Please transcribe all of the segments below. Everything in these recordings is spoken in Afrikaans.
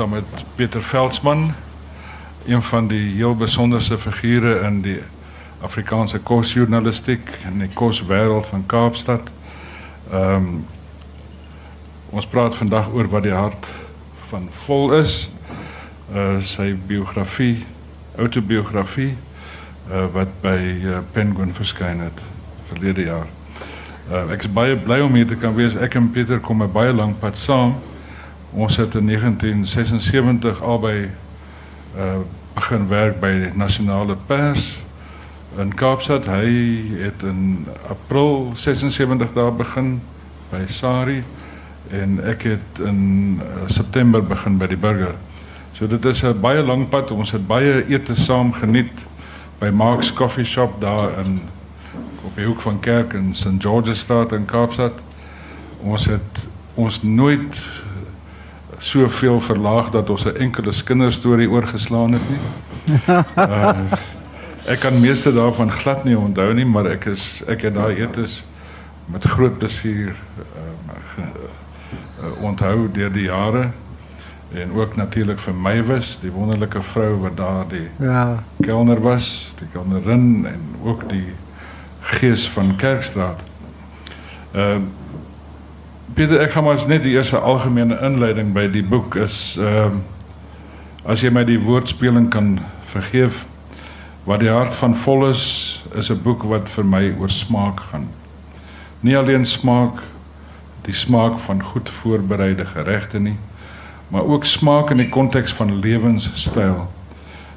saam met Pieter Veldsmann, een van die heel besonderse figure in die Afrikaanse kosjournalistiek en die koswêreld van Kaapstad. Ehm um, ons praat vandag oor wat die hart van vol is. Uh sy biografie, autobiografie uh wat by uh, Penguin verskyn het verlede jaar. Uh, ek is baie bly om hier te kan wees. Ek en Pieter kom 'n baie lank pad saam. Ons het in 1976 albei uh begin werk by die nasionale pers in Kaapstad. Hy het in April 76 daar begin by Sari en ek het in uh, September begin by die Burger. So dit is 'n baie lang pad. Ons het baie ete saam geniet by Mark's Coffee Shop daar in op die hoek van Kerk en St George's Straat in Kaapstad. Ons het ons nooit soveel verlaag dat ons 'n enkele kinderstorie oorgeslaan het nie. Uh, ek kan meeste daarvan glad nie onthou nie, maar ek is ek het daai etes met groot plesier uh, uh, onthou deur die jare en ook natuurlik vir my was die wonderlike vrou wat daar die ja kelner was, die kelnerin en ook die gees van Kerkstraat. Ehm uh, Pieter, ek gaan maar net die eerste algemene inleiding by die boek is ehm uh, as jy my die woordspeling kan vergeef wat die hart van vol is is 'n boek wat vir my oor smaak gaan. Nie alleen smaak die smaak van goed voorbereide geregte nie, maar ook smaak in die konteks van lewenstyl.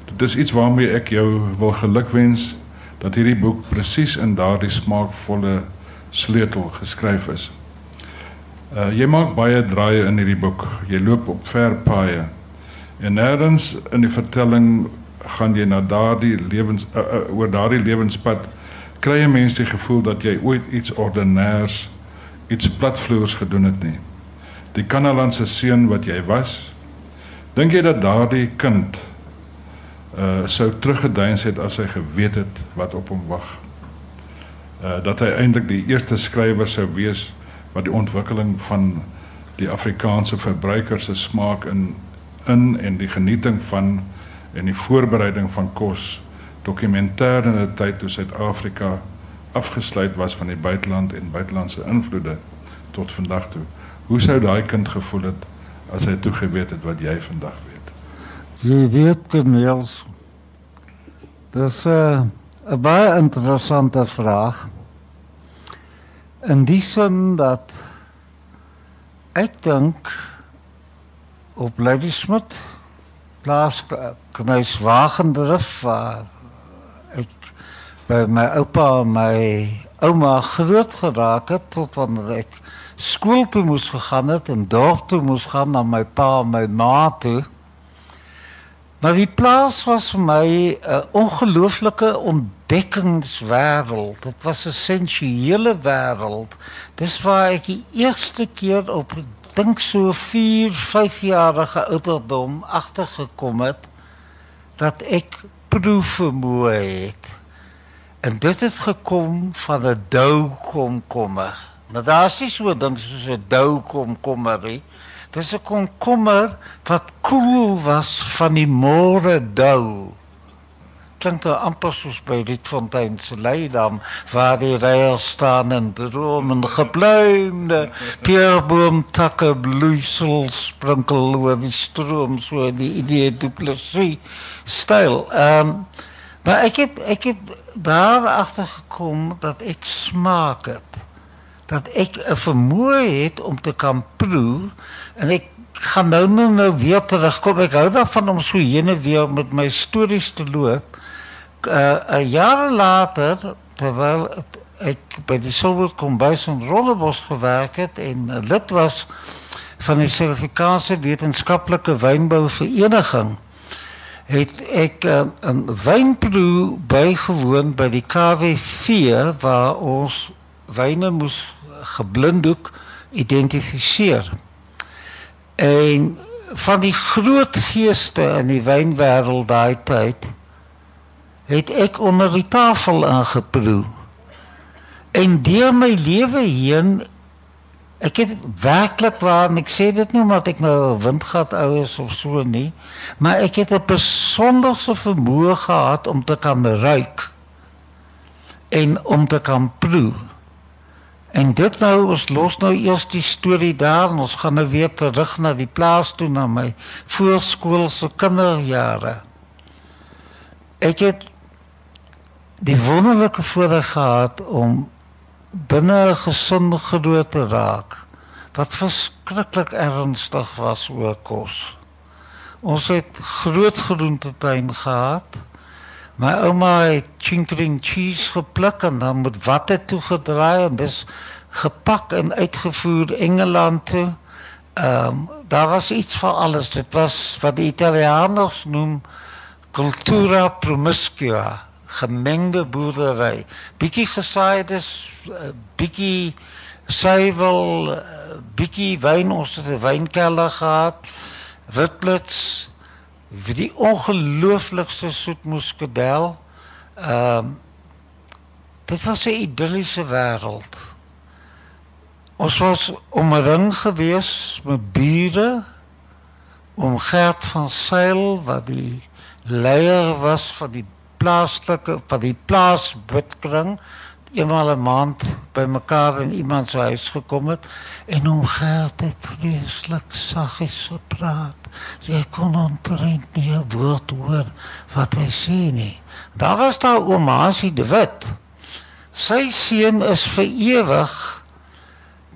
Dit is iets waarmee ek jou wil gelukwens dat hierdie boek presies in daardie smaakvolle sleutel geskryf is. Uh jy maak baie draaie in hierdie boek. Jy loop op ver paaie. En nêrens in die vertelling gaan jy na daardie lewens uh, uh, oor daardie lewenspad kry jy mense die gevoel dat jy ooit iets ordinêrs, iets platvloers gedoen het nie. Die Kanalandse seun wat jy was, dink jy dat daardie kind uh sou teruggedeins het as hy geweet het wat op hom wag? Uh dat hy eintlik die eerste skrywer sou wees wat die ontwikkeling van die Afrikaanse verbruiker se smaak in in en die genieting van en die voorbereiding van kos dokumentêr in 'n tyd toe Suid-Afrika afgesluit was van die buiteland en buitelandse invloede tot vandag toe. Hoe sou daai kind gevoel het as hy toe geweet het wat jy vandag weet? Jy weet genoeg. Dis 'n uh, baie interessante vraag. In die sin dat ek dink op Lady Smith plaas knuis wagendrif waar ek by my oupa en my ouma groot geraak het tot wanneer ek skool toe moes gegaan het en dorp toe moes gaan na my pa en my ma toe. Maar die plaas was vir my 'n ongelooflike ontdekkingswêreld. Dit was 'n sensuele wêreld. Dis waar ek die eerste keer op dink so 4, 5 jarige ouderdom agtergekom het dat ek proefvermoë het. En dit het gekom van 'n dou komkommer. Nou daar is nie so 'n ding soos 'n dou komkommer nie. Dis 'n komkommer wat koel was van die môre dou. Klink dit amper soos by Rietfontein se Leidam waar die reël staan en droom en gebloemde pierboom takke bloeisel sprinkel oor die stroom so die idee duplisie styl. Ehm maar ek het ek het daar agter gekom dat ek smaak het dat ek 'n vermoë het om te kan proe en ek gaan nou nou, nou weer terugkom. Ek hou daarvan om so heen en weer met my stories te loop. Uh 'n jaar later terwyl ek by die Silver Kombuis in Rondebos gewerk en lid was van die Suid-Afrikaanse Wetenskaplike Wynbou Vereniging het ek uh, 'n wynproe bygewoon by die KW4 waar ons wyne moes geblinddoek identifiseer. En van die groot geeste in die wynwêreld daai tyd het ek onder die tafel aangeproe. En deur my lewe heen Ek het werklik waar en ek sê dit nie omdat ek nou 'n windgat is of so nie, maar ek het 'n besonderse vermoë gehad om te kan ruik en om te kan proe. En dit nou ons los nou eers die storie daar en ons gaan nou weer terug na die plaas toe na my voorskoolse kinderjare. Ek het die wonderlike voorreg gehad om binne 'n gesin groot te raak wat verskriklik ernstig was oor kos. Ons het groot groentetuin gehad. Ouma het chinkering cheese gepluk en dan met watte toegedraai en dis gepak en uitgevoer Engeland toe. Ehm daar was iets van alles. Dit was wat die Italianers noem cultura promiscua gemengde boerdery. Bietjie gesaaide, eh, bietjie suiwel, eh, bietjie wyn, ons het 'n wynkelder gehad. Witblits vir die ongelooflikste soetmuskadel. Ehm um, dit was 'n idilliese wêreld. Ons was omring gewees met bure om Gert van Sail wat die leier was van die plaaslike van die plaas bidkring eenmal 'n maand bymekaar in iemand se huis gekom het en hom geld het vreeslik saggies gepraat. Jy kon ontrent nie woord hoor wat hy sê nie. Daar was daar oom Hasie de Wit. Sy seun is vir ewig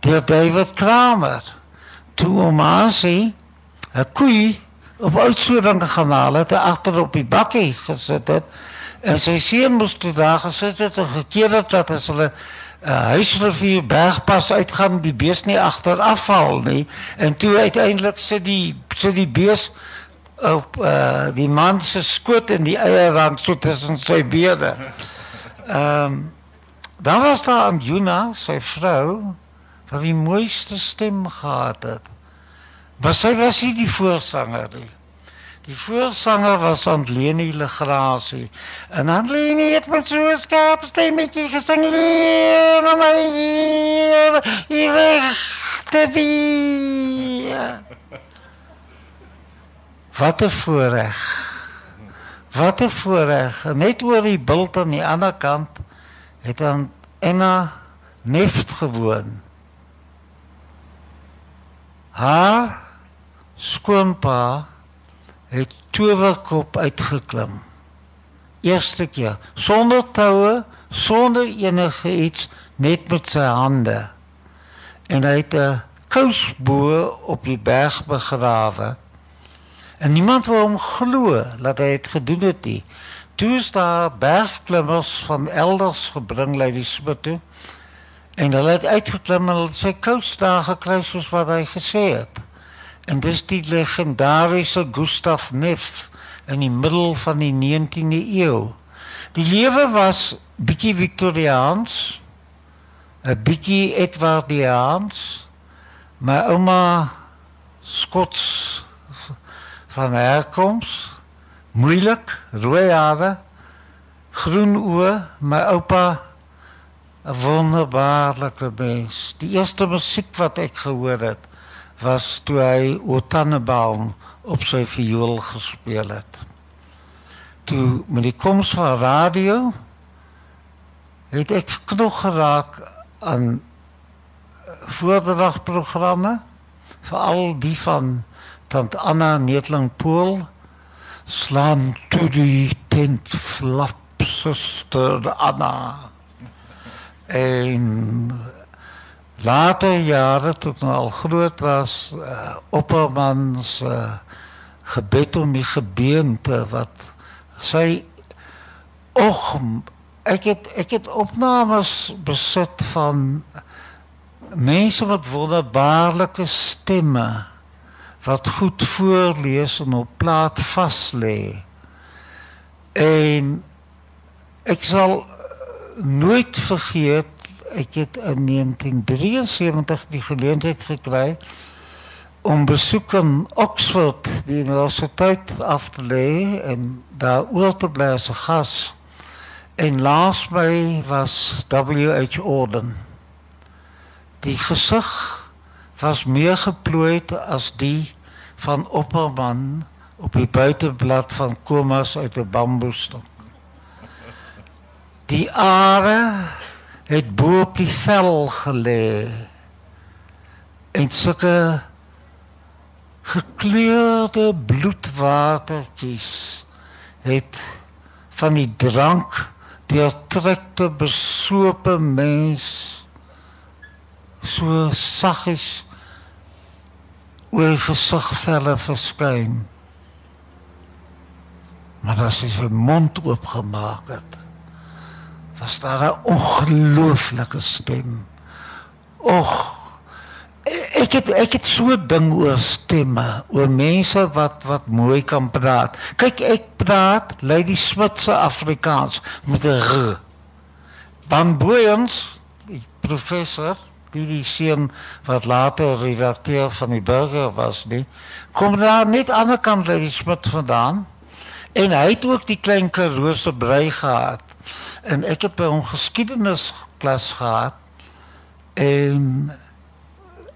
deur David Kramer. Toe oom Hasie 'n koei op uitsoering gemaak het, agter op die bakkie gesit het En sy seun moes toe daar gesit het en gekeer het dat as hulle 'n uh, eh, huisrivier bergpas uitgaan die bees nie agter afval nie. En toe uiteindelik sit die sit die bees op uh, die man se skoot in die eierrand so tussen sy bene. Ehm um, dan was daar aan Juna, sy vrou, wat die mooiste stem gehad het. Maar sy was nie die voorsanger nie. Die voorsanger was Antleni Legrasie. En Antleni het met so 'n skerp stemmetjie gesing. Leer my hier, hier te wie. Wat 'n voorreg. Wat 'n voorreg. Net oor die bult aan die ander kant het dan Enna Neft gewoon. Haar skoonpa het towerkop uitgeklim. Eerste keer sonder toue, sonder enige iets, net met sy hande. En hy het 'n kousbo op die berg begrawe. En niemand wou hom glo dat hy dit gedoen het nie. Toe is daar bergklimmers van elders gebring lei die smid toe. En hulle het uitgeklim en sy kous daar gekry soos wat hy gesê het. En dis die legendariese Gustav Neff in die middel van die 19de eeu. Die lewe was bietjie Victoriaans, 'n bietjie Edwardiaans. My ouma Skots van herkoms, moeilik, rooi hare, groen oë, my oupa 'n wonderbaarlike mens. Die eerste musiek wat ek gehoor het, was toe hy O Tannenbaum op sy viool gespeel het. Toe met die koms van radio het ek knoeg geraak aan voordragprogramme veral die van tant Anna Netling Pool slaan toe die tent flap suster Anna en later jare toe ek nou al groot was uh, oppermans uh, gebed om die gebeente wat sy och ek het ek het opnames besit van mense wat wonderbaarlike stemme wat goed voorlees en op plaat vas lê. En ek sal nooit vergeet ek het in 1973 die geleentheid gekry om besoek aan Oxford die universiteit af te lê en daar oor te bly as 'n gas. En laas my was WH Orden. Die gesig was meer geplooi as die van Opperman op die buiteblad van Komas uit 'n bamboestok. Die are het bo op die vel gelê. En sulke gekleurde bloedwatertjies het van die drank deurtrekte besope mens so saggies oor gesigvelle verskyn. Maar as hy sy mond oopgemaak het, was daar 'n ongelooflike stem. Och, ek het ek het so ding oor stemme, oor mense wat wat mooi kan praat. Kyk, ek praat Lady Smith se Afrikaans met 'n r. Van Boyens, die professor die die seun wat later redakteur van die burger was nie kom daar net aan die ander kant uit die smit vandaan en hy het ook die klein karoose brei gehad en ek het by hom geskiedenis klas gehad en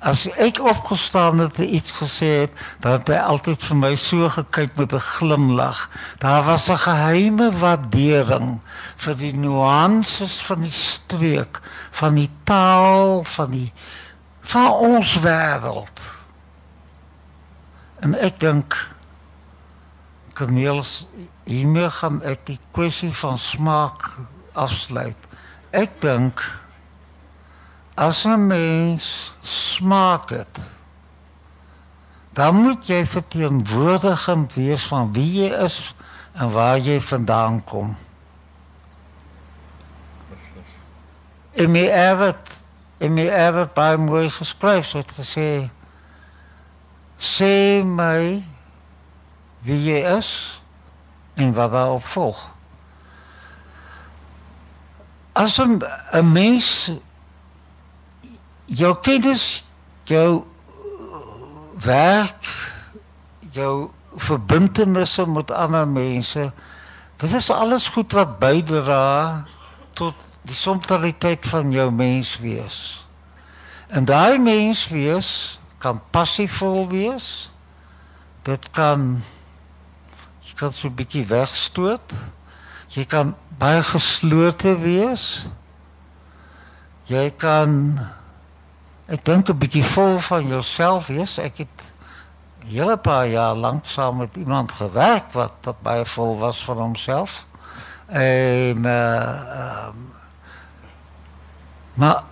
as ek opgestaan het en iets gesê het, dan het hy altyd vir my so gekyk met 'n glimlag. Daar was 'n geheime waardering vir die nuances van die streek, van die taal, van die van ons wêreld. En ek dink Cornelis hiermee gaan ek die kwessie van smaak afsluit. Ek dink as 'n mens smaak het, dan moet jy verteenwoordigend wees van wie jy is en waar jy vandaan kom. En my het en my het baie mooi geskryf het gesê sê my wie jy is en wat daarop volg. As 'n mens jou kennis, jou werk, jou verbintenisse met ander mense, dit is alles goed wat bydra tot die somtaliteit van jou menswees. En daai menswees kan passievol wees. Dit kan jy kan so 'n bietjie wegstoot. Jy kan baie geslote wees. Jy kan ek dink 'n bietjie vol van jouself wees. Ek het hele paar jaar lank saam met iemand gewerk wat tot baie vol was van homself. En uh um, maar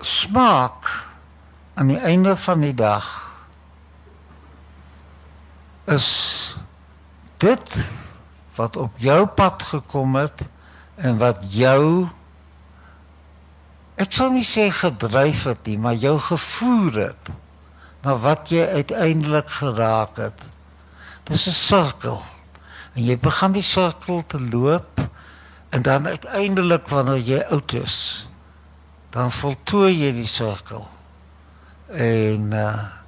smaak aan die einde van die dag is dit wat op jou pad gekom het en wat jou ek sal nie sê gedryf het nie, maar jou gevoer het na wat jy uiteindelik geraak het. Dis 'n sirkel. En jy begin die sirkel te loop en dan uiteindelik wanneer jy oud is, dan voltooi jy die sirkel. En uh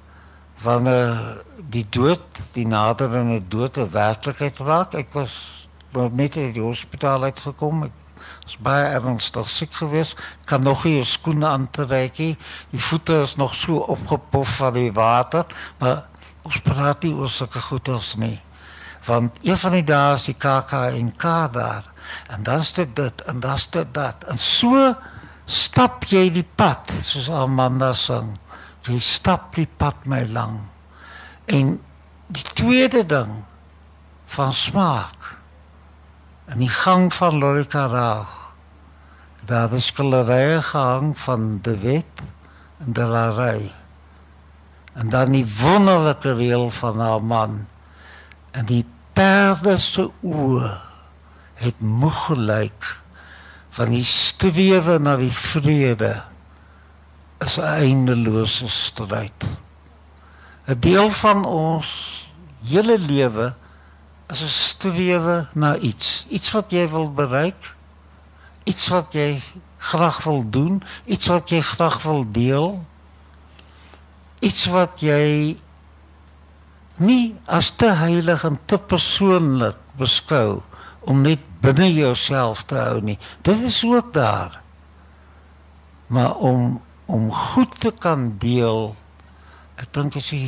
wanneer die dood, die naderende dood 'n werklikheid raak, ek was net uit die hospitaal uitgekom. Ek is baie ernstig siek geweest. Kan nog nie skoene aantrek nie. Die voete is nog so opgepof van die water, maar ons praat nie oor sulke goeters nie. Want een van die dae is die KK en K daar. En dan is dit dit en dan is dit dat. En so stap jy die pad, soos Amanda sing. Jy stap die pad my lang. En die tweede ding van smaak in die gang van Lorika Raag. Daar is skilderye gehang van De Wet en De La Rey. En dan die wonderlike reël van haar man. En die perde se oë het moeg gelyk van die strewe na die vrede is 'n eindelose stryd. 'n Deel van ons hele lewe is 'n strewe na iets, iets wat jy wil bereik, iets wat jy graag wil doen, iets wat jy graag wil deel, iets wat jy nie as te heilig en te persoonlik beskou om net binne jouself te hou nie. Dit is ook daar. Maar om om goed te kan deel Ek dink as jy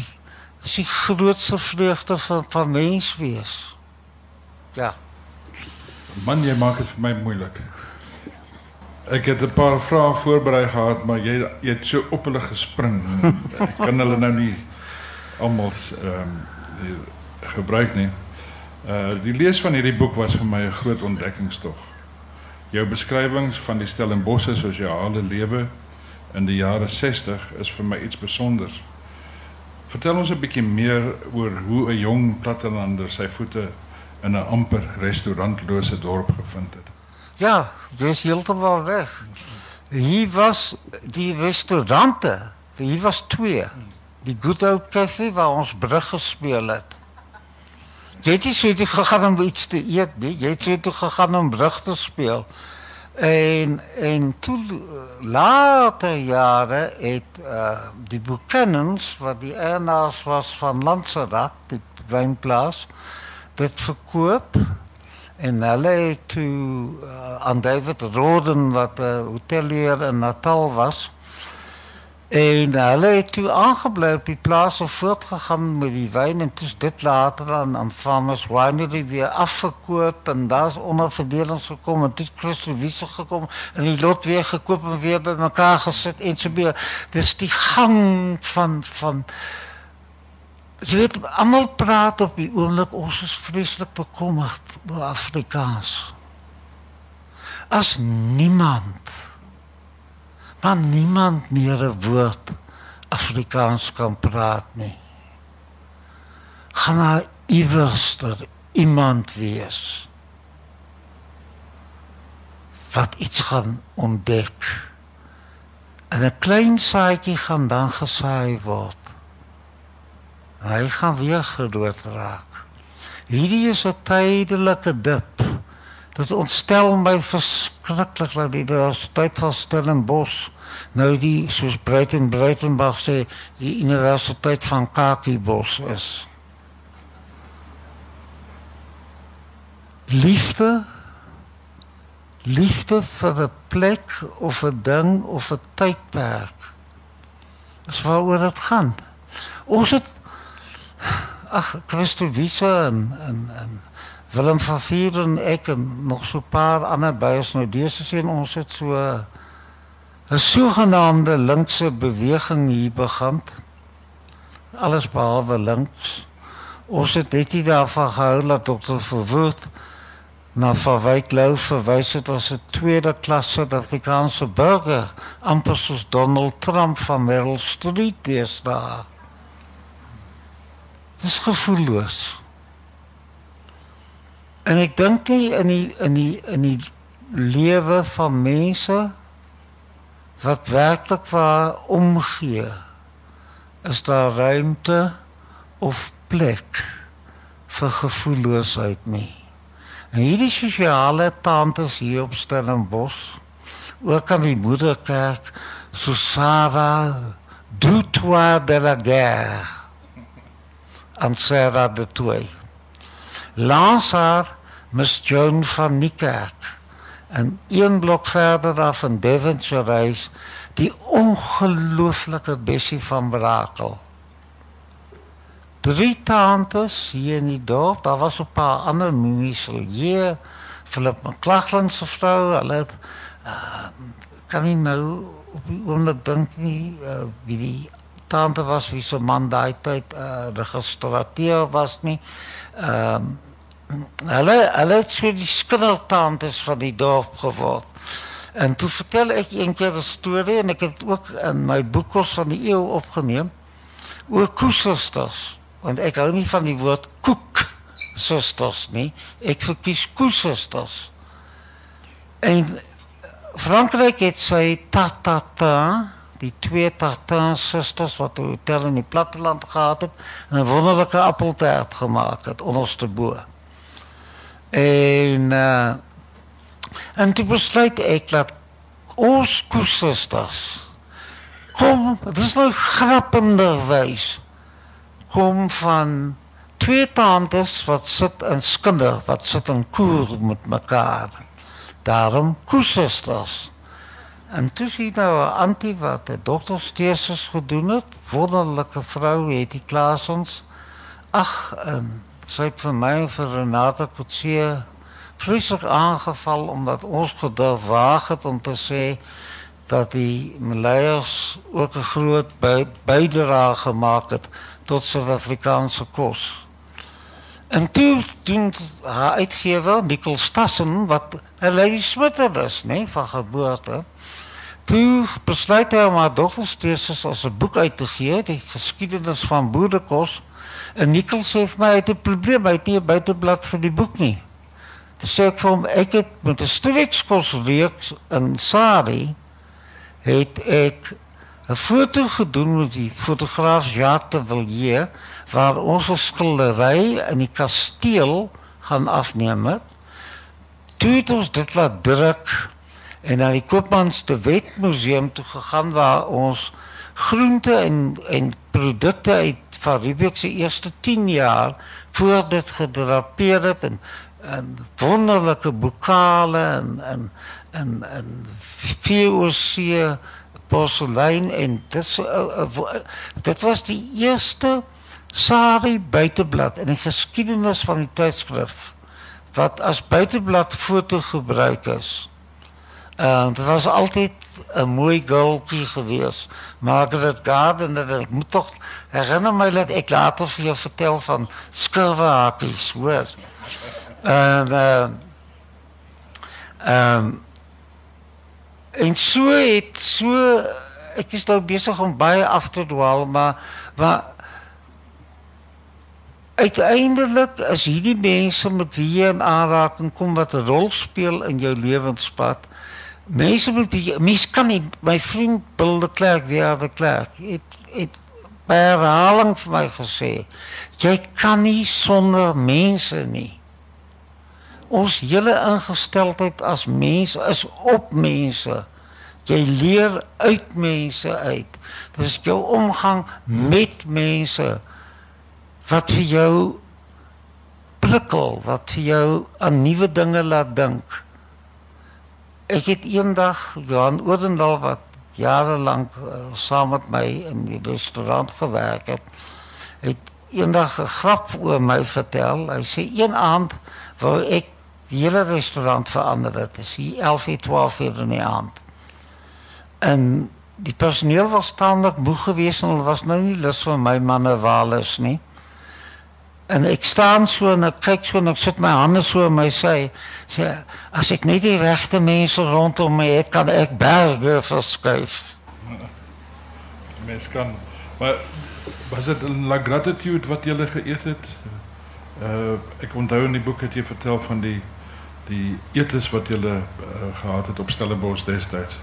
is die grootste vreugde van van mens wees. Ja. Man, jy maak dit vir my moeilik. Ek het 'n paar vrae voorberei gehad, maar jy jy het so op hulle gespring. Kan hulle nou nie almal ehm gebruik nie. Uh die lees van hierdie boek was vir my 'n groot ontdekkingstog. Jou beskrywings van die Stellenbosse sosiale lewe in die jare 60 is vir my iets spesiaals. Vertel ons 'n bietjie meer oor hoe 'n jong plattelander sy voete in 'n amper restaurantlose dorp gevind het. Ja, dis heeltemal weg. Hier was die restaurante, hier was twee. Die Good Old Cafe waar ons brug gespeel het. Jy het nie so toe gegaan om iets te eet nie, jy het so toe gegaan om brug te speel. En en toe later jare het uh, die Buchanans wat die eienaars was van Lanserat, die wynplaas, dit verkoop. En hulle uh, aan David Roden wat uh, hotelier in Natal was en hulle het toe aangebly op die plaas en voortgegaan met die wyn en toe dit later aan aan Farmers Winery weer afgekoop en daar's onderverdelings gekom en dit Christo Wiese gekom en die lot weer gekoop en weer bymekaar gesit en so weer dis die gang van van Jy weet almal praat op die oomblik ons is vreeslik bekommerd oor Afrikaans. As niemand van niemand meer 'n woord Afrikaans kan praat nie. Gaan daar iewers iemand wees wat iets gaan ontdek. En 'n klein saadjie gaan dan gesaai word. Hy gaan weer gedood raak. Hierdie is 'n tydelike dip. Dit ontstel my verskriklik dat die Universiteit van Stellenbosch nou die soos Breiten Breitenberg sê die Universiteit van Kakibos is. Liefde liefde vir 'n plek of 'n ding of 'n tydperk. Dis waaroor dit gaan. Ons het ag Christo Wiese en en en Willem van Vier en ek en nog so 'n paar ander byes nou dese sien ons het so 'n sogenaamde linkse beweging hier begin. Alles behalwe links. Ons het dit nie daarvan gehou dat dokter Verwoerd na Verwyk Lou verwys het as 'n tweede klas Suid-Afrikaanse burger, amper soos Donald Trump van Meryl Streep deesdae. Dis gevoelloos. En ek dink nie in die in die in die lewe van mense wat werklik waar omgee is daar ruimte of plek vir gevoelloosheid nie. En hierdie sosiale tantes hier op Stellenbosch, ook aan die moederkerk, so Sarah Dutoit de la Guerre aan Sarah de Tooi. Langs haar Miss Joan van Niekerk en een blok verder af in Devonshire reis die ongelooflike Bessie van Brakel. Drie tantes hier in die dorp, daar was 'n paar ander mumies, hier Philip McLachlan se vrou, hulle het uh, kan nie nou op die oomblik dink nie uh, wie die tante was wie se man daai tyd uh, registrateur was nie. Ehm um, hulle hulle het so die skillertantes van die dorp geword. En toe vertel ek een keer 'n storie en ek het ook in my boekels van die eeu opgeneem oor koesusters. Want ek hou nie van die woord koek susters nie. Ek verkies koesusters. En Frankryk het sy tatata die twee Tartan susters wat 'n hotel in die platteland gehad het en 'n wonderlike appeltaart gemaak het onderste bo. En uh en toe besluit ek dat ons kususters kom, dit is nou grappenderwys kom van twee tantes wat sit in skinder, wat sit in koer met mekaar. Daarom kususters En toe sien nou 'n antie wat 'n doktersteesus gedoen het, wonderlike vrou, het die Klasons. Ag, en sy het vir my en vir Renata Kutsie vreeslik aangeval omdat ons gedurf waag het om te sê dat die Maleiers ook 'n groot by, bydrae tot Suid-Afrikaanse kos. En toe doen haar uitgewer Nicole Stassen wat 'n Lady Smitter is, nee, van geboorte. Toe besluit hy om haar dogtersteeses as 'n boek uit te gee, die geskiedenis van boerekos. En Nicole sê vir my hy het 'n probleem, hy het nie 'n buiteblad vir die boek nie. Toe sê ek vir hom ek het met 'n streekskos week in Sari het ek 'n foto gedoen met die fotograaf Jacques de Villiers waar ons 'n skildery in die kasteel gaan afneem het. Toe het ons dit laat druk en na die Koopmans de Wet museum toe gegaan waar ons groente en en produkte uit van Riebeeck se eerste 10 jaar voor dit gedrapeer het en en wonderlike bokale en en en en VOC porselein en dit uh, uh, dit was die eerste Sari buiteblad in die geskiedenis van die tydskrif wat as buiteblad foto gebruik is. En dit was altyd 'n mooi girltjie gewees. Margaret Gardner, ek moet tog herinner my dat ek later vir jou vertel van skilwerhakies, hoor. En ehm ehm en so het so ek is nou besig om baie af te dwaal, maar maar Uiteindelik is hierdie mense met wie jy in aanraking kom wat 'n rol speel in jou lewenspad. Nie my vriend Bill de Klerk weer de Klerk het het by herhaling vir my gesê jy kan nie sonder mense nie. Ons hele ingesteldheid as mens is op mense. Jy leer uit mense uit. Dis jou omgang met mense wat vir jou prikkel, wat vir jou aan nuwe dinge laat dink. Ek het eendag Johan Oudendal wat jare lank uh, saam met my in die restaurant gewerk het, het eendag 'n grap oor my vertel. Hy sê een aand wou ek die hele restaurant verander. Dit is hier 11:00 12:00 in die aand. En die personeel was taamlik moeg geweest en hulle was nou nie lus vir my manne wales nie. En ek staan so en ek kyk so en ek sit my hande so in my sy. Sê as ek net die regte mense rondom my het, kan ek berge verskuif. Mens kan maar was dit la gratitude wat jy geëet het? Uh ek onthou in die boek het jy vertel van die die etes wat jy uh, gehad het op Stellenbosch destyds.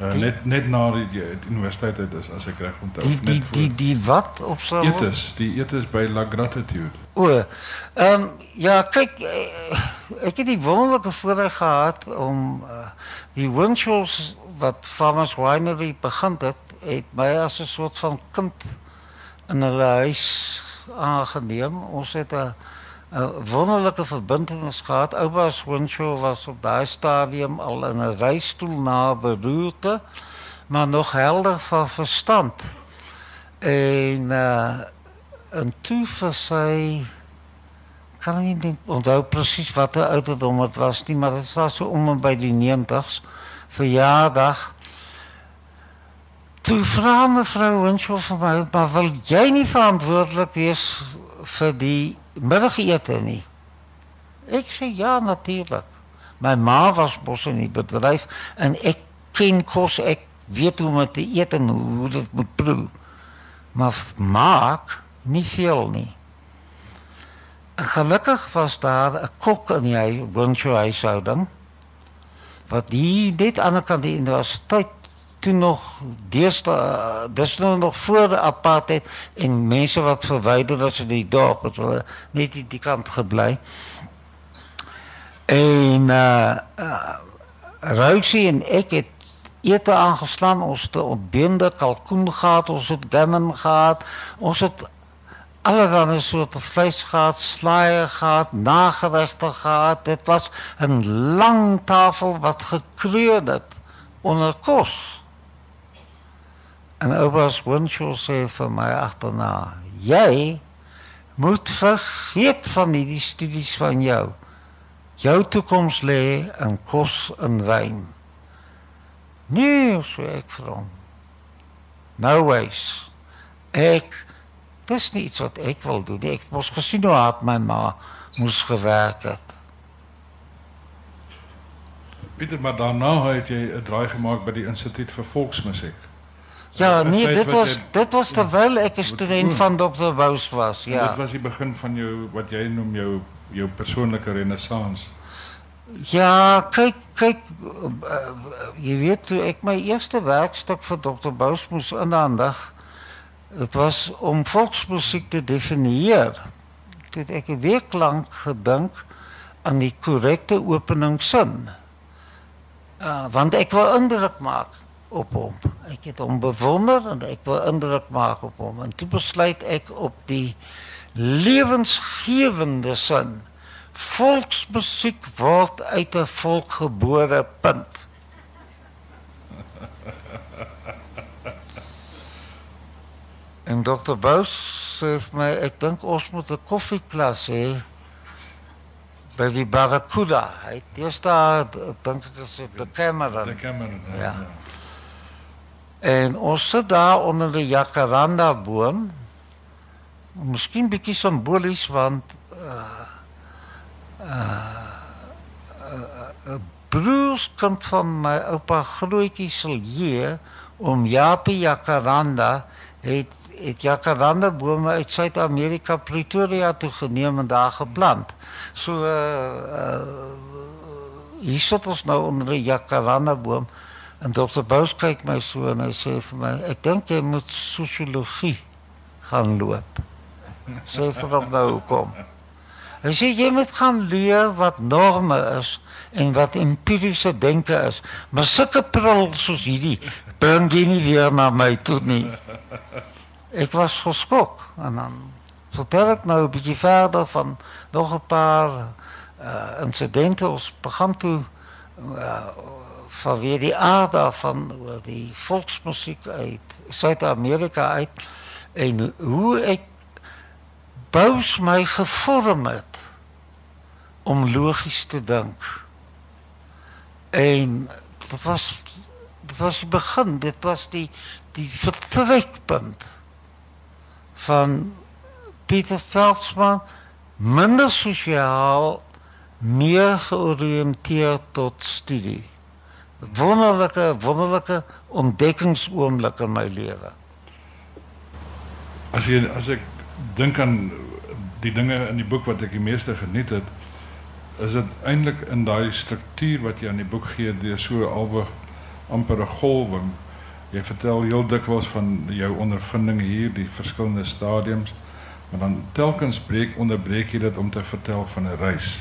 Uh, net net na die, die universiteit het is as ek reg onthou die, die, die die wat op so etes die etes by La Gratitude. O ehm um, ja kyk eh, ek het die wonderlike voorreg gehad om uh, die Winshows wat Farmers Winery begin het het my as 'n soort van kind in hulle huis aangeneem. Ons het 'n 'n wonderlike verbintenis gehad. Ouma Swinshaw was op daai stadium al in 'n reistool na beroerte, maar nog helder van verstand. En uh en toe kan nie onthou presies wat die ouderdom was nie, maar dit was so om en by die 90s verjaardag. Toe vra mevrou Winshaw vir my, maar wil jy nie verantwoordelik wees vir die middagete nie. Ek sê ja natuurlik. My ma was mos in die bedryf en ek ken kos, ek weet hoe om te eet en hoe dit moet proe. Maar maak nie veel nie. En gelukkig was daar 'n kok in die Goncho huishouding wat die net aan die kant die universiteit toe nog deesdae dis nou nog voor apartheid en mense wat verwyder was in die dorp het hulle net die, die kant gebly. En uh, uh Rosie en ek het ete aangeslaan ons het ontbeende kalkoen gehad, ons het gammon gehad, ons het allerlei soorte vleis gehad, slaaië gehad, nageregte gehad. Dit was 'n lang tafel wat gekreud het onder kos. En oupa's Winshaw sê vir my agterna, jy moet vergeet van hierdie studies van jou. Jou toekoms lê in kos en wyn. Nee, sê ek vir hom. No ways. Ek dis nie iets wat ek wil doen. Ek mos gesien hoe hard my ma moes gewerk het. Pieter, maar daarna het jy 'n draai gemaak by die Instituut vir Volksmusiek. Ja, Uh, nee, tyd dit wat was jy- dit was terwyl ek 'n student doen. van Dr. Bous was. En Ja. Dit was die begin van jou wat jy noem jou jou persoonlike renessans. Ja, kyk, kyk, uh, jy weet toe ek my eerste werkstuk vir Dr. Bous moes inhandig, dit was om volksmusiek te definieer. Toe het ek 'n week lank gedink aan die korrekte openingssin. Uh, want ek wou indruk maak op hom. Ek het hom bewonder en ek wou indruk maak op hom. En toe besluit ek op die lewensgewende sin. Volksmusiek word uit 'n volk gebore punt. En Dr. Bous sê vir my ek dink ons moet 'n koffieklas hê by die Barracuda. Hy het eers daar dink ek is dit die kamera. Die Cameron. Ja. En ons sit daar onder die jacaranda boom. Miskien bietjie simbolies want uh uh 'n broerskind van my oupa grootjie Silje om Japie jacaranda het het jacaranda bome uit Suid-Amerika Pretoria toe geneem en daar geplant. So uh, uh hier sit ons nou onder 'n jacaranda boom en Dr. Bous kyk my so en hy sê vir my ek dink jy moet sosiologie gaan loop. Sê vir hom nou hoekom. Hy sê jy moet gaan leer wat norme is en wat empiriese denke is. Maar sulke prul soos hierdie bring jy nie weer na my toe nie. Ek was geskok en dan vertel ek nou 'n bietjie verder van nog 'n paar uh, insidente ons begin toe uh, van weer die aard van oor die volksmusiek uit Suid-Amerika uit en hoe ek Bous my gevorm het om logies te dink. En dit was dit was die begin, dit was die die vertrekpunt van Pieter Veldsmann minder sosiaal meer georiënteerd tot studie. Wonderlike wonderlike ontdekkingsoomblik in my lewe. As jy as ek dink aan die dinge in die boek wat ek die meeste geniet het, is dit eintlik in daai struktuur wat jy aan die boek gee deur so alwe amper 'n golwing. Jy vertel heel dikwels van jou ondervindinge hier, die verskillende stadiums, maar dan telkens breek onderbreek jy dit om te vertel van 'n reis.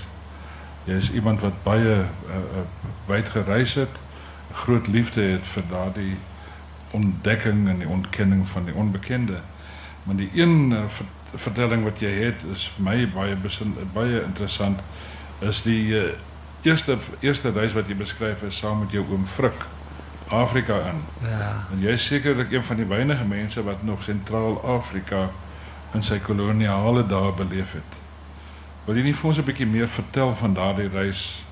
Jy is iemand wat baie uh, uh, wyd gereis het, groot liefde vir daardie ontdekking en die ontkenning van die onbekende. Maar die een ver vertelling wat jy het is vir my baie besin, baie interessant is die uh, eerste eerste reis wat jy beskryf is saam met jou oom Frik Afrika in. Ja. En jy is sekerlik een van die weinige mense wat nog Sentraal-Afrika in sy koloniale dae beleef het. Wil jy nie vir ons 'n bietjie meer vertel van daardie reis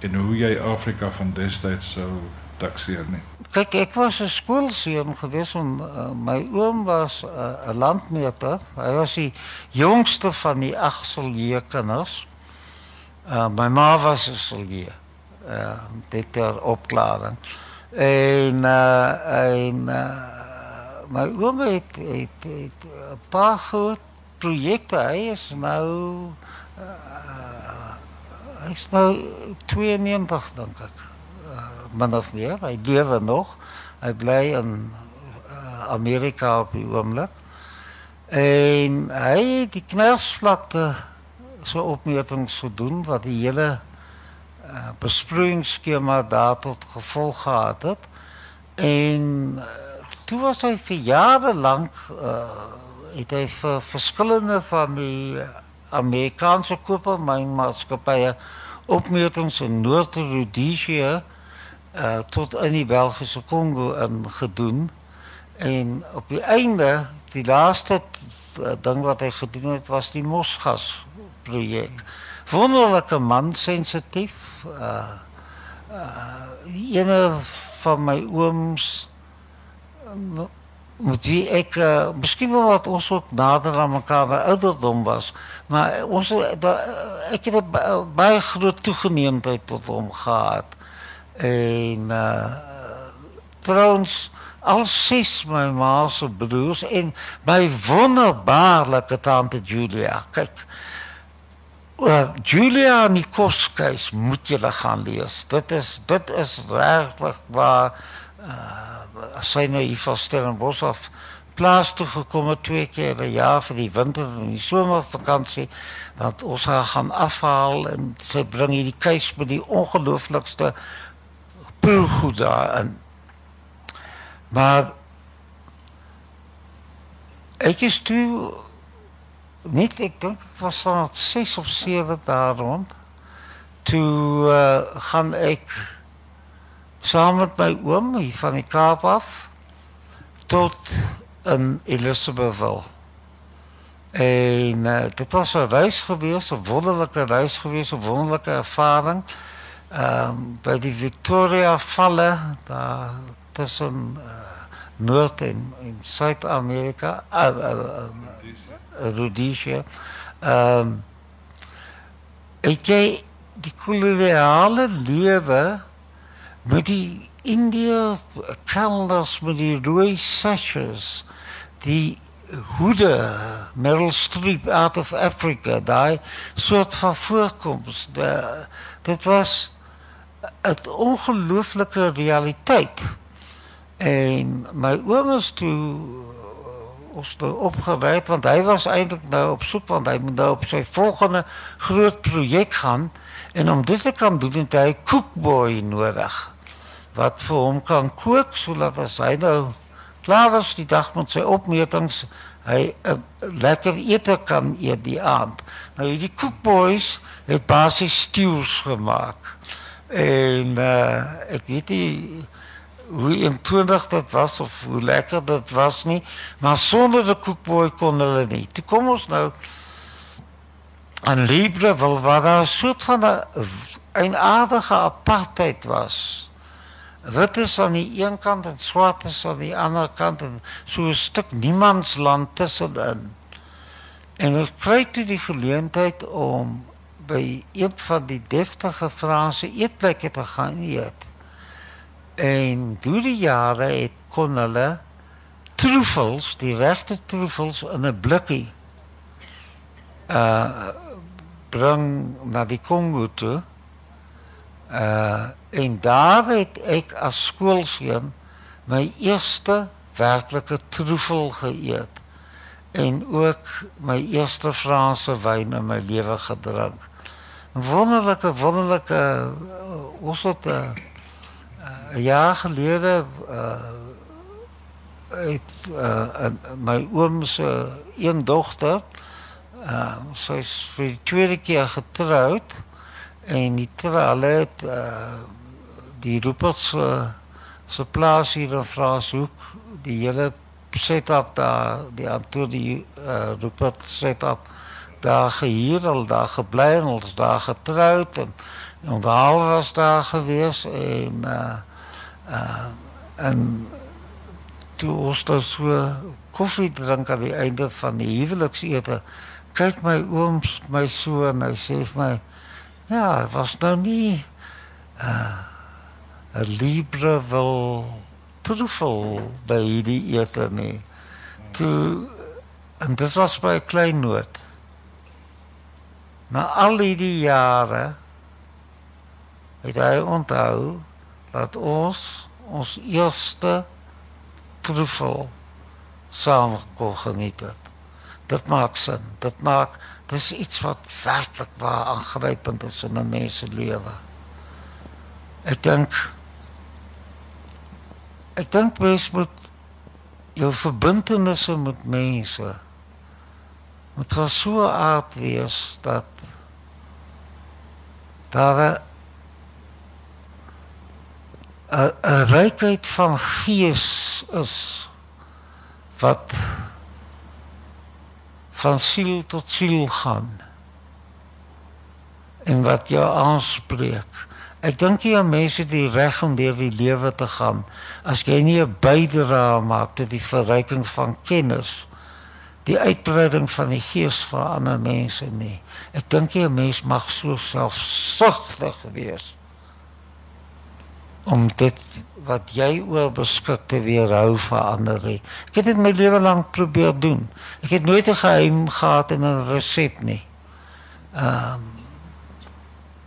en hoe jy Afrika van destyds sou takseer nie? Kyk, ek was 'n skoolseun gewees en uh, my oom was 'n uh, landmeter. Hy was die jongste van die agt Silje kinders. Uh, my ma was 'n Silje. Uh, dit ter opklaring. En uh, en uh, my oom het het 'n paar groot projekte. Hy is nou uh, is nou 92 dink ek min of meer. Hy lewe nog. Hy bly in uh, Amerika op die oomblik. En hy het die knersvlakte so opmetings gedoen wat die hele uh, besproeiingsskema daar tot gevolg gehad het. En uh, toe was hy vir jare lank uh, het hy vir verskillende van die Amerikaanse kopermynmaatskappye opmetings in Noord-Rhodesië uh, tot in die Belgische Congo ingedoen. En op die einde, die laatste uh, ding wat hij gedaan heeft, was die Mosgas project. Wonderlijke man, sensitief. Uh, uh, ene van mijn ooms, met wie ik, uh, misschien wel wat ons ook nader aan elkaar bij ouderdom was, maar ons, da, ik heb een baie groot toegeneemdheid tot hom gehad. En uh, trouwens, al zes mijn ma's broers en mijn wonderbaarlijke tante Julia. Kijk, Julia kostkeis moet je gaan lezen. Dit is, dit is werkelijk waar... sy nou hier van Stellenbosch af plaas toe gekom twee keer 'n jaar vir die winter en die somervakansie want ons gaan afhaal en sy bring hierdie keis met die ongelooflikste proegoed daarin. Maar ek is toe net ek dink dit was van 6 of 7 daar rond toe uh, gaan ek saam met my oom van die Kaap af tot in Elizabethville. En uh, dit was 'n reis geweest, 'n wonderlike reis geweest, 'n wonderlike ervaring. Ehm by die Victoria Valle daar tussen uh, Noord en, Suid-Amerika, uh, uh, uh, Rhodesia. Ehm um, die koloniale lewe met die India kelders met die rooi sashes, die hoede, Meryl Streep out of Africa, daai soort van voorkoms. De, dit was 'n ongelooflike realiteit. En my oom is toe ons toe opgewyd want hy was eintlik nou op soek want hy moet nou op sy volgende groot projek gaan en om dit te kan doen het hy 'n cookboy nodig wat vir hom kan kook sodat as hy nou klaar is die dag met sy opmetings hy 'n lekker ete kan eet die aand. Nou hierdie cookboys het basies stews gemaak. En uh, ek weet nie hoe eentonig dit was of hoe lekker dit was nie, maar sonder die cookboy kon hulle nie. Toe kom ons nou aan Libreville waar daar 'n soort van 'n eienaardige apartheid was wit is aan die een kant en swart is aan die ander kant en so 'n stuk niemandsland tussenin. En ons kry toe die geleentheid om by een van die deftige Franse eetplekke te gaan eet. En deur die jare het kon hulle truffels, die regte truffels in 'n blikkie uh bring na die Kongo toe. Uh en daar het ek as skoolseun my eerste werklike troefel geëet en ook my eerste Franse wyn in my lewe gedrink. Wonderlike wonderlike uh, ons het 'n uh, uh, jaar gelede uh het uh, my oom se een dogter uh sy is vir die tweede keer getroud en die hulle het uh, die Ruperts uh, se plaas hier in Franshoek die hele setup daar die Antoine die uh, Rupert setup daar gehuur al daar gebly en ons daar getroud en en waar was daar gewees en uh, uh, en toe ons daar so koffie drink aan die einde van die huweliksete kyk my ooms my so en hy sê vir my Ja, het was nou niet uh, een Libreville truffel bij die eten. Nee. Toe, en dat was bij Kleinoord. Na al die jaren heeft hij onthouden dat ons, ons eerste truffel samen kon genieten. Dat maakt zin. Dat maakt Dis iets wat werklik waar aangrypend is in 'n mens se lewe. Ek dink ek dink mens moet jou verbintenisse met mense moet wel so aard wees dat daar 'n 'n rykheid van gees is wat van siel tot siel gaan en wat jou aanspreek. Ek dink jy mense die reg om deur die lewe te gaan as jy nie 'n bydrae maak tot die verryking van kennis die uitbreiding van die gees van ander mense nie. Ek dink jy 'n mens mag so selfsugtig wees om dit wat jy oor beskik te weerhou vir ander. Ek het dit my lewe lank probeer doen. Ek het nooit 'n geheim gehad in 'n resep nie. Ehm um,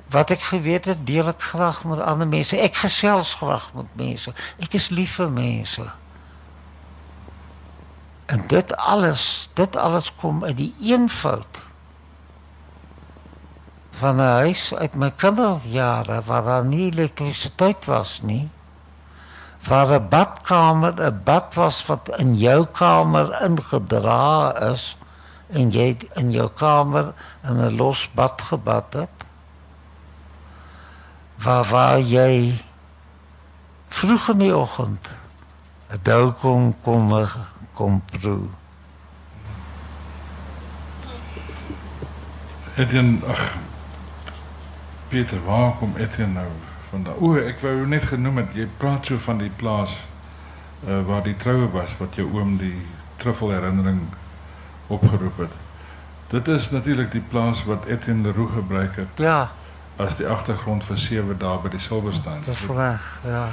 wat ek geweet het, deel ek graag met ander mense. Ek gesels graag met mense. Ek is lief vir mense. En dit alles, dit alles kom uit die eenvoud van 'n huis uit my kinderjare waar daar nie elektrisiteit was nie. Waar 'n badkamer 'n bad was wat in jou kamer ingedra is en jy in jou kamer in 'n los bad gebad het waar waar jy vroeg in die oggend 'n dou kom kom kom proe. Etienne, ag Pieter, waar kom Etienne nou vandaan? O, ek wou net genoem het jy praat so van die plaas uh, waar die troue was wat jou oom die truffel herinnering opgeroep het. Dit is natuurlik die plaas wat Etienne Leroux gebruik het. Ja as die agtergrond vir sewe dae by die Silverstein. Dis reg, ja.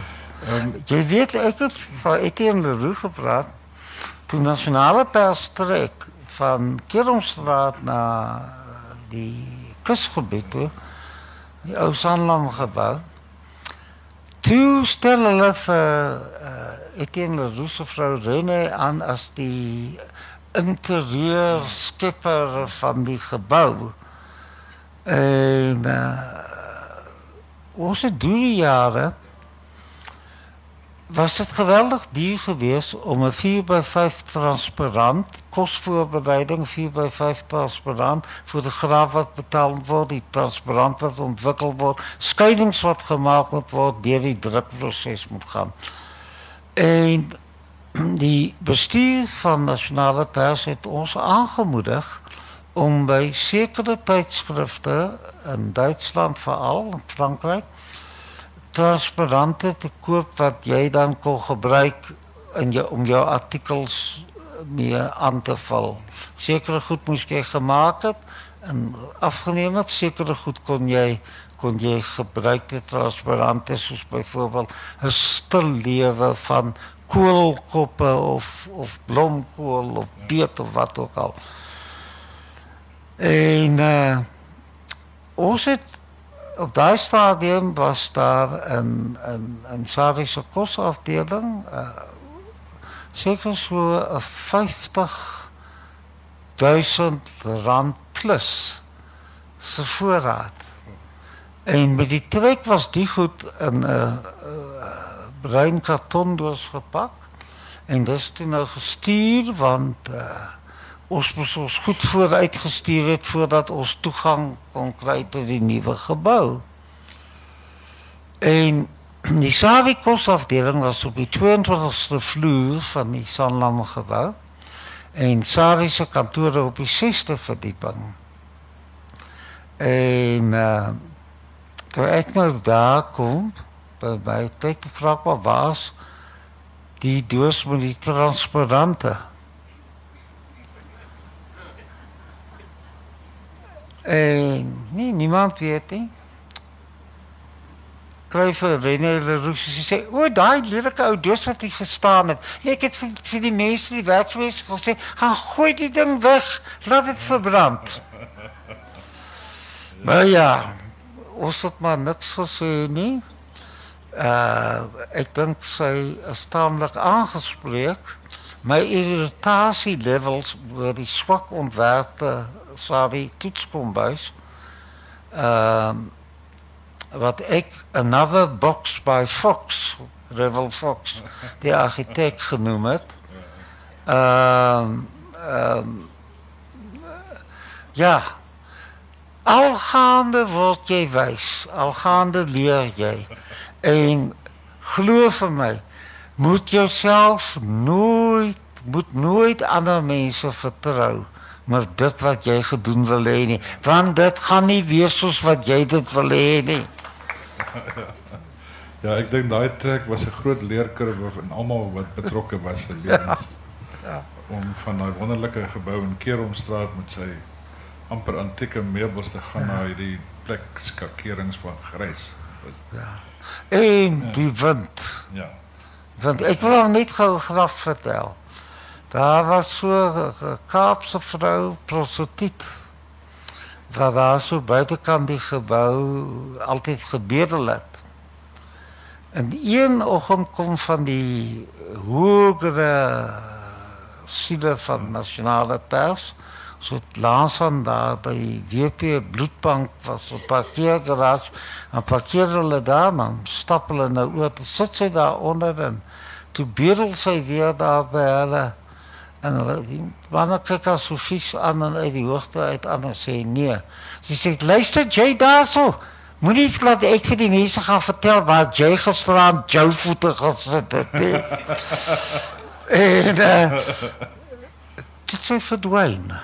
Ehm um, jy weet ek het van Etienne Leroux gepraat toe nasionale perstrek van Kermstraat na die kusgebied toe die ou Sanlam gebou. Toe stel hulle vir uh, Etienne Leroux se vrou René aan as die interieur skipper van die gebou. En uh, onze jaren was het geweldig duur geweest om een 4 bij 5 transparant, kostvoorbereiding 4 bij 5 transparant, voor de graaf wat betaald wordt, die transparant wat ontwikkeld wordt, scheidings wat gemaakt moet worden, die die drukproces moet gaan. En die bestuur van Nationale Pers heeft ons aangemoedigd om by sekere tydskrifte in Duitsland veral en Frankryk transparante te koop wat jy dan kon gebruik in jou om jou artikels mee aan te vul. Sekere goed moes jy gemaak het en afgeneem het, sekere goed kon jy kon jy gebruik dit transparante soos byvoorbeeld 'n stil lewe van koolkoppe of of blomkool of beet of wat ook al. En uh, ons het op daai stadium was daar 'n 'n 'n Sarische kosafdeling uh seker so 'n 50 000 rand plus se voorraad. En met die trek was die goed in 'n uh, uh, bruin karton doos gepak en dis toe nou gestuur want uh ons moes ons goed vooruitgestuur het voordat ons toegang kon kry tot die nuwe gebou. En die Savicos afdeling was op die 22ste vloer van die Sanlam gebou en Savi se kantoor op die 6ste verdieping. En uh, toe ek nou daar kom, by by kyk vra wat was die doos met die transparante En nee, niemand weet nie. Kry vir René Leroux sê, "O, daai lelike ou doos wat jy verstaan het. Ek het vir, vir die mense die werkswys gesê, gaan gooi die ding weg, laat dit verbrand." maar ja, ons het maar niks gesê nie. Uh, ek dink sy is taamlik aangespreek. My irritasie levels oor die swak ontwerpte Savi toetskombuis. Ehm uh, wat ek another box by Fox, Revel Fox, die argitek genoem het. Ehm um, ehm um, ja. Algaande word jy wys, algaande leer jy. En Glo vir my, moet jouself nooit moet nooit ander mense vertrou maar dit wat jy gedoen wil hê nie, want dit gaan nie wees soos wat jy dit wil hê nie. Ja, ek dink daai trek was 'n groot leerkurwe vir almal wat betrokke was se lewens. Ja. Om van daai wonderlike gebou in Keromstraat met sy amper antieke meubels te gaan ja. na hierdie plek skakerings van grys. Ja. En ja. die wind. Ja. Want ek wil net gou graag vertel. Daar was so 'n Kaapse vrou prostituut. Wat daar so buitekant die gebou altyd gebedel het. En een oggend kom van die hogere siele van nasionale pers so laas aan daar by WP bloedbank was op parkeergarage en parkeer hulle daar dan stap hulle nou oor sit sy daar onder en toe bedel sy weer daar by hulle en hulle wanneer kyk as so vies aan en uit die hoogte uit aan en sê nee sy sê luister jy daarso moenie laat ek vir die mense gaan vertel waar jy gisteraan jou voete gesit het nie en uh, dit sê verdwyn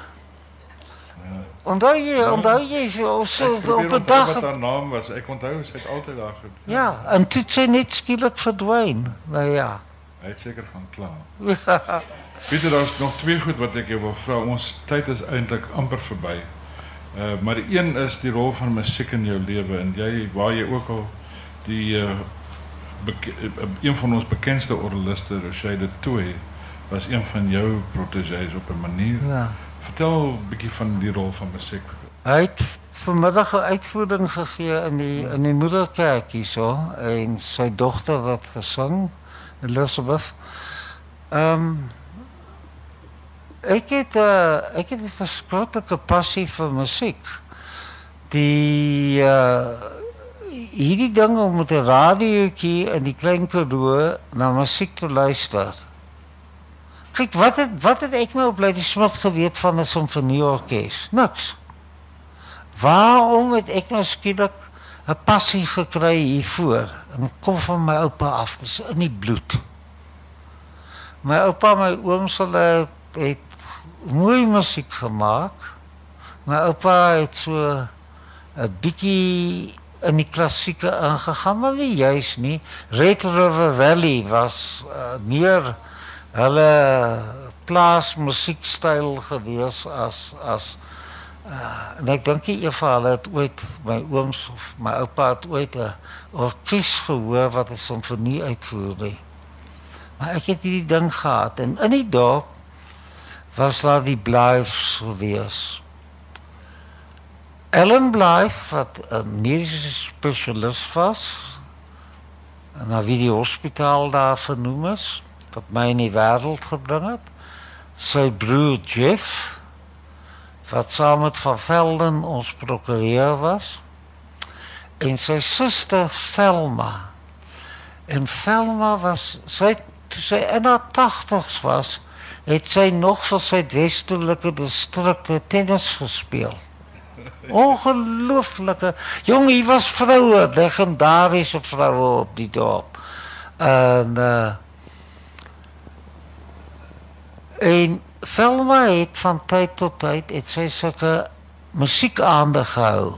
Onthou jy, ja. onthou jy so so op 'n dag wat haar naam was. Ek onthou sy het altyd daar gedoen. Ja, en toe sy net skielik verdwyn. Nou ja. Hy het seker gaan kla. Ja. Pieter, daar's nog twee goed wat ek jou wil vra. Ons tyd is eintlik amper verby. Uh maar die een is die rol van musiek in jou lewe en jy waar jy ook al die uh een van ons bekendste orgeliste, Rochelle de Toey, was een van jou protegés op 'n manier. Ja. Vertel 'n bietjie van die rol van musiek. Hy het vanmiddag 'n uitvoering gegee in die in die moederkerk hierso en sy dogter wat gesing, Elizabeth. Ehm um, ek het uh, ek het 'n verskriklike passie vir musiek. Die uh hierdie ding om met 'n radiootjie in die klein Karoo na musiek te luister. Kijk, wat het, wat het ek nou op Lady Smith geweet van 'n simfonieorkes? Niks. Waarom het ek nou skielik 'n passie gekry hiervoor? Dit kom van my oupa af, dis in die bloed. My oupa, my ooms hulle het mooi musiek gemaak. My oupa het so 'n bietjie in die klassieke ingegaan, maar nie juis nie. Red River Valley was uh, meer hulle plaas musiekstyl gewees as as uh, en ek dink nie Eva hulle het ooit my ooms of my oupa het ooit 'n orkes gehoor wat 'n simfonie uitvoer nie. Maar ek het hierdie ding gehad en in die dorp was daar die Blythes gewees. Ellen Blythe wat 'n mediese spesialis was en na wie die hospitaal daar vernoem is wat my in die wêreld gebring het. Sy broer Jeff wat saam met Van Velden ons prokureur was en sy suster Selma. En Selma was sy sy in haar 80's was, het sy nog vir sy westelike distrikte tennis gespeel. Ongelooflike. Jong, hy was vroue, legendariese vroue op die dorp. En uh En Velma het van tyd tot tyd het sy sulke musiek aangehou.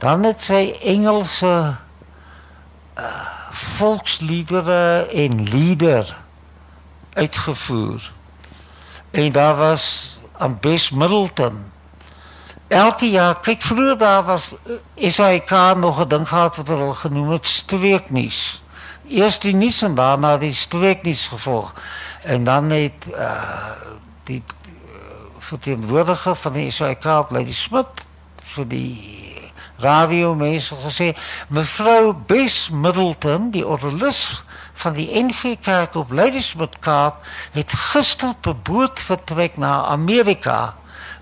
Dan het sy Engelse uh, volksliedere en lieder uitgevoer. En daar was aan Bess Middleton. Elke jaar, kyk vroeër daar was uh, SAK nog 'n ding gehad wat hulle genoem het streeknuus. Eers die nuus en daarna die streeknuus gevolg. En dan het uh, die uh, verteenwoordiger van die SAK, Lady Smit, vir die radio mense gesê, mevrou Bess Middleton, die orgelis van die NG Kerk op Smit Kaap, het gister per boot vertrek na Amerika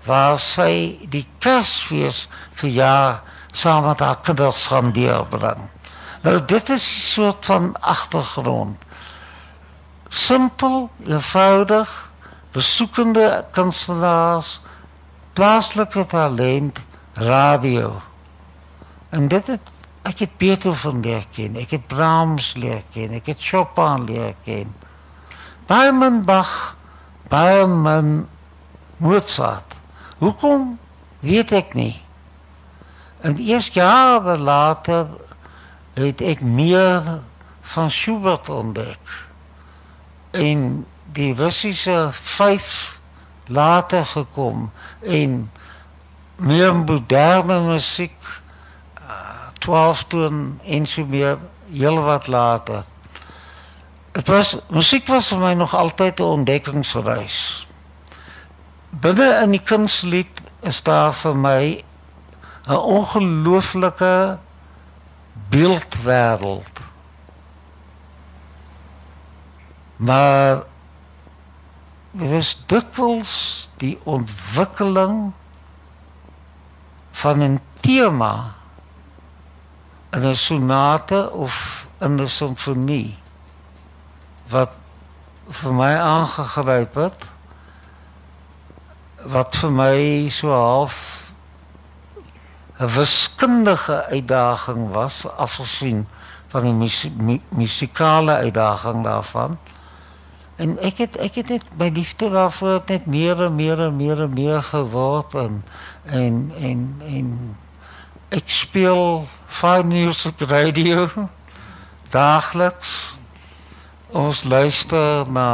waar sy die Kersfees verjaar saam met haar kinders gaan deurbring. Nou dit is 'n soort van agtergrond simpel, eenvoudig, besoekende kunstenaars, plaaslike talent, radio. En dit het ek het Beethoven leer ken, ek het Brahms leer ken, ek het Chopin leer ken. Baie min Bach, baie min Mozart. Hoekom weet ek nie. En eers jare later het ek meer van Schubert ontdek. En die Russiese 5 later gekom en meer moderne musiek 12 toon en so meer heel wat later. Dit was musiek was vir my nog altyd 'n ontdekkingsreis. Binne in die kunslied is daar vir my 'n ongelooflike beeldwêreld. Maar dit is dikwels die ontwikkeling van 'n tema in 'n sonate of in 'n simfonie wat vir my aangegryp het wat vir my so half 'n wiskundige uitdaging was afgesien van die musikale uitdaging daarvan. En ek het ek het net my liefde daarvoor net meer en meer en meer en meer geword en en en en ek speel fine music radio daagliks ons luister na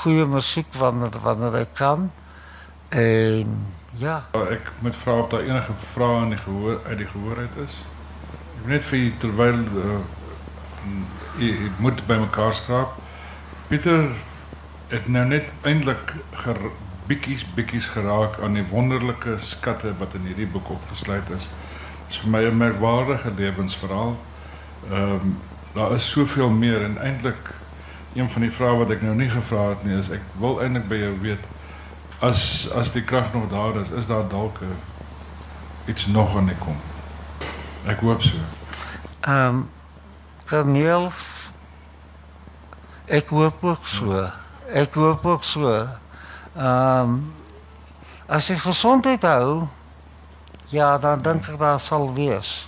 goeie musiek wanneer wanneer ek kan. En ja, ek moet vra of daar enige vrae in die gehoor uit die gehoor uit is. Ek wil net vir terwyl uh, jy moet by mekaar skraap. Pieter het nou net eintlik bietjies bietjies geraak aan die wonderlike skatte wat in hierdie boek opgesluit is. Dit is vir my 'n merkwaardige lewensverhaal. Ehm um, daar is soveel meer en eintlik een van die vrae wat ek nou nie gevra het nie is ek wil eintlik by jou weet as as die krag nog daar is, is daar dalk iets nog aan die kom. Ek hoop so. Ehm um, Corneel ek hoop ook so. Ek hoop ook so. Ehm um, as jy gesondheid hou, ja, dan dink ek daar sal wees.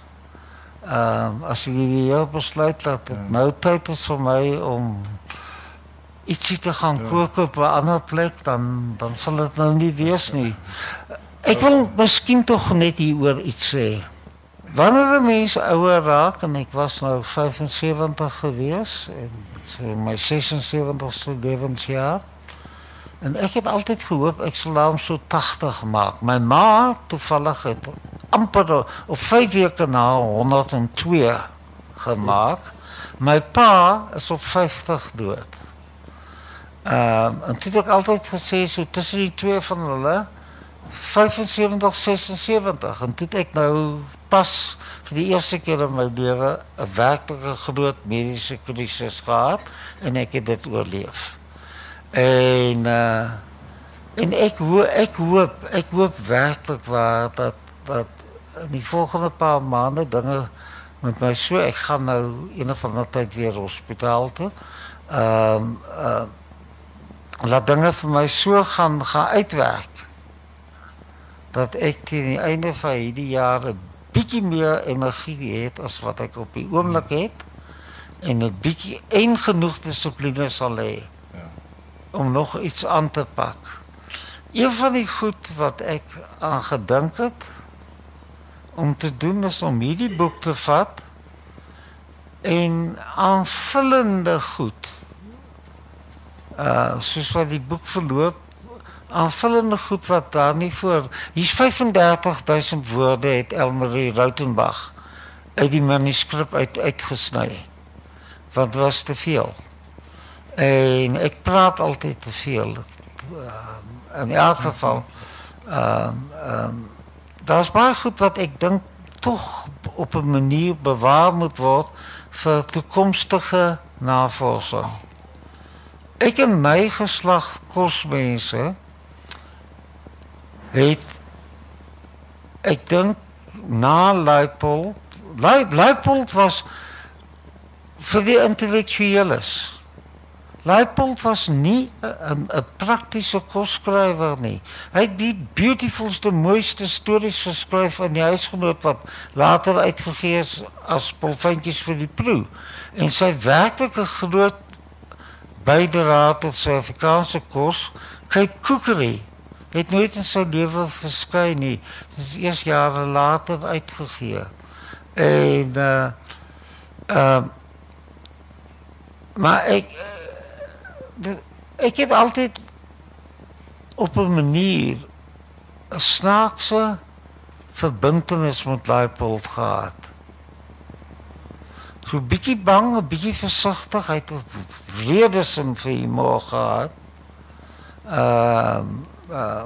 Ehm um, as jy weer besluit dat dit ja. nou tyd is vir my om ietsie te gaan ja. kook op 'n ander plek dan dan sal dit nou nie wees nie. Ek wil miskien tog net hieroor iets sê. Wanneer 'n mens ouer raak en ek was nou 75 gewees en so my 76ste lewensjaar en ek het altyd gehoop ek sou nou so 80 maak. My ma toevallig het amper op 5 weke na 102 gemaak. My pa is op 50 dood. Ehm uh, en dit het altyd gesê so tussen die twee van hulle 75 76 en dit ek nou pas vir die eerste keer in my lewe 'n werklike groot mediese krisis gehad en ek het dit oorleef. En uh en ek hoop ek hoop ek hoop werklik waar dat dat in die volgende paar maande dinge met my so ek gaan nou een of ander tyd weer hospitaal toe. Ehm um, uh laat dinge vir my so gaan gaan uitwerk dat ek teen die einde van hierdie jaar 'n bietjie meer energie het as wat ek op die oomblik het en 'n bietjie en genoeg dissipline sal hê. Om nog iets aan te pak. Een van die goed wat ek aan gedink het om te doen is om hierdie boek te vat en aanvullende goed uh soos wat die boek verloop aanvullende goed wat daar nie voor hier's 35000 woorde het Elmarie Rautenbach uit die manuskrip uit uitgesny wat was te veel en ek praat altyd te veel. Uh, in elk geval ehm uh, um, daar's baie goed wat ek dink tog op 'n manier bewaar moet word vir toekomstige navorsing. Ek en my geslag kosmense het ek dink na Leipold Leipold was vir die intellektueles Leipold was nie 'n 'n praktiese kosskrywer nie. Hy het die beautifulste, mooiste stories geskryf in die huisgenoot wat later uitgegee is as Polfantjies vir die proe. En sy werklike groot bydrae tot Suid-Afrikaanse kos, kyk cookery het nooit in sy lewe verskyn nie. Dit is eers jare later uitgegee. En uh uh maar ek uh, ek het altyd op 'n manier 'n snaakse verbintenis met Leipold gehad. So 'n bietjie bang, 'n bietjie versigtig, hy het vredesin vir hom gehad. Ehm uh, uh,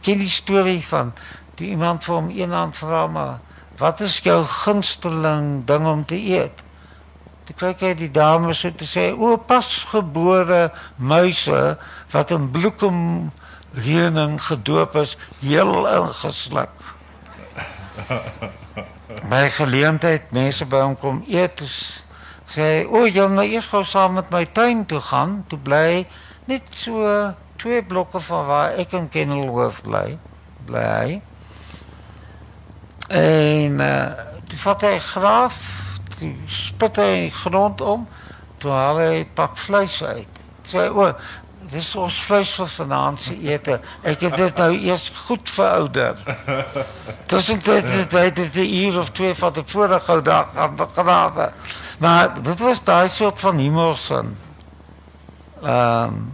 ken die storie van die iemand vir hom eendag vra maar wat is jou gunsteling ding om te eet? Toe kyk hy die dame so te sê o pasgebore muise wat in bloekom reëning gedoop is heel ingesluk. By geleentheid mense by hom kom eet sê o jy moet eers gou saam met my tuin toe gaan toe bly net so twee blokke van waar ek in Kenilworth bly, bly hy. En uh, die vat hy graaf, spit hy grond om, toe haal hy pak vleis uit. Sê o, dis ons vleis vir vanaand se ete. Ek het dit nou eers goed verouder. Tussen dit het hy dit die uur of twee van die vorige dag aan begrawe. Maar dit was daai soort van hemelsin. Ehm um,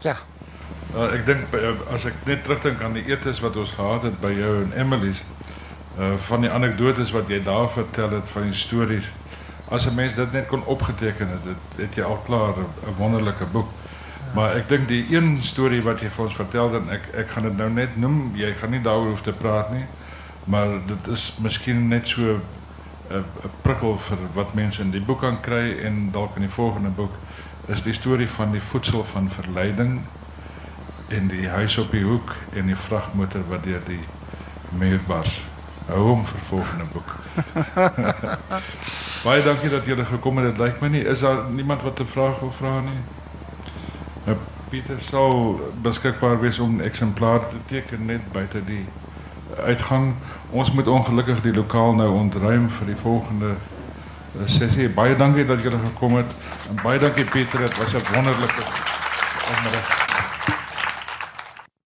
Ja. Uh, ek dink uh, as ek net terugdink aan die etes wat ons gehad het by jou en Emily's uh van die anekdotes wat jy daar vertel het van die stories. As 'n mens dit net kon opgeteken het, dit het jy al klaar 'n wonderlike boek. Maar ek dink die een storie wat jy vir ons vertel dan ek ek gaan dit nou net noem. Jy gaan nie daaroor hoef te praat nie. Maar dit is miskien net so 'n 'n prikkel vir wat mense in die boek kan kry en dalk in die volgende boek is die storie van die voedsel van verleiding en die huis op die hoek en die vragmotor wat deur die muur bars. Hou hom vir volgende boek. Baie dankie dat julle gekom het. Dit lyk my nie is daar niemand wat 'n vraag wil vra nie. Nou Pieter sal beskikbaar wees om eksemplare te teken net buite die uitgang. Ons moet ongelukkig die lokaal nou ontruim vir die volgende sessie. Baie dankie dat julle gekom het en baie dankie Pieter, dit was 'n wonderlike onderhoud.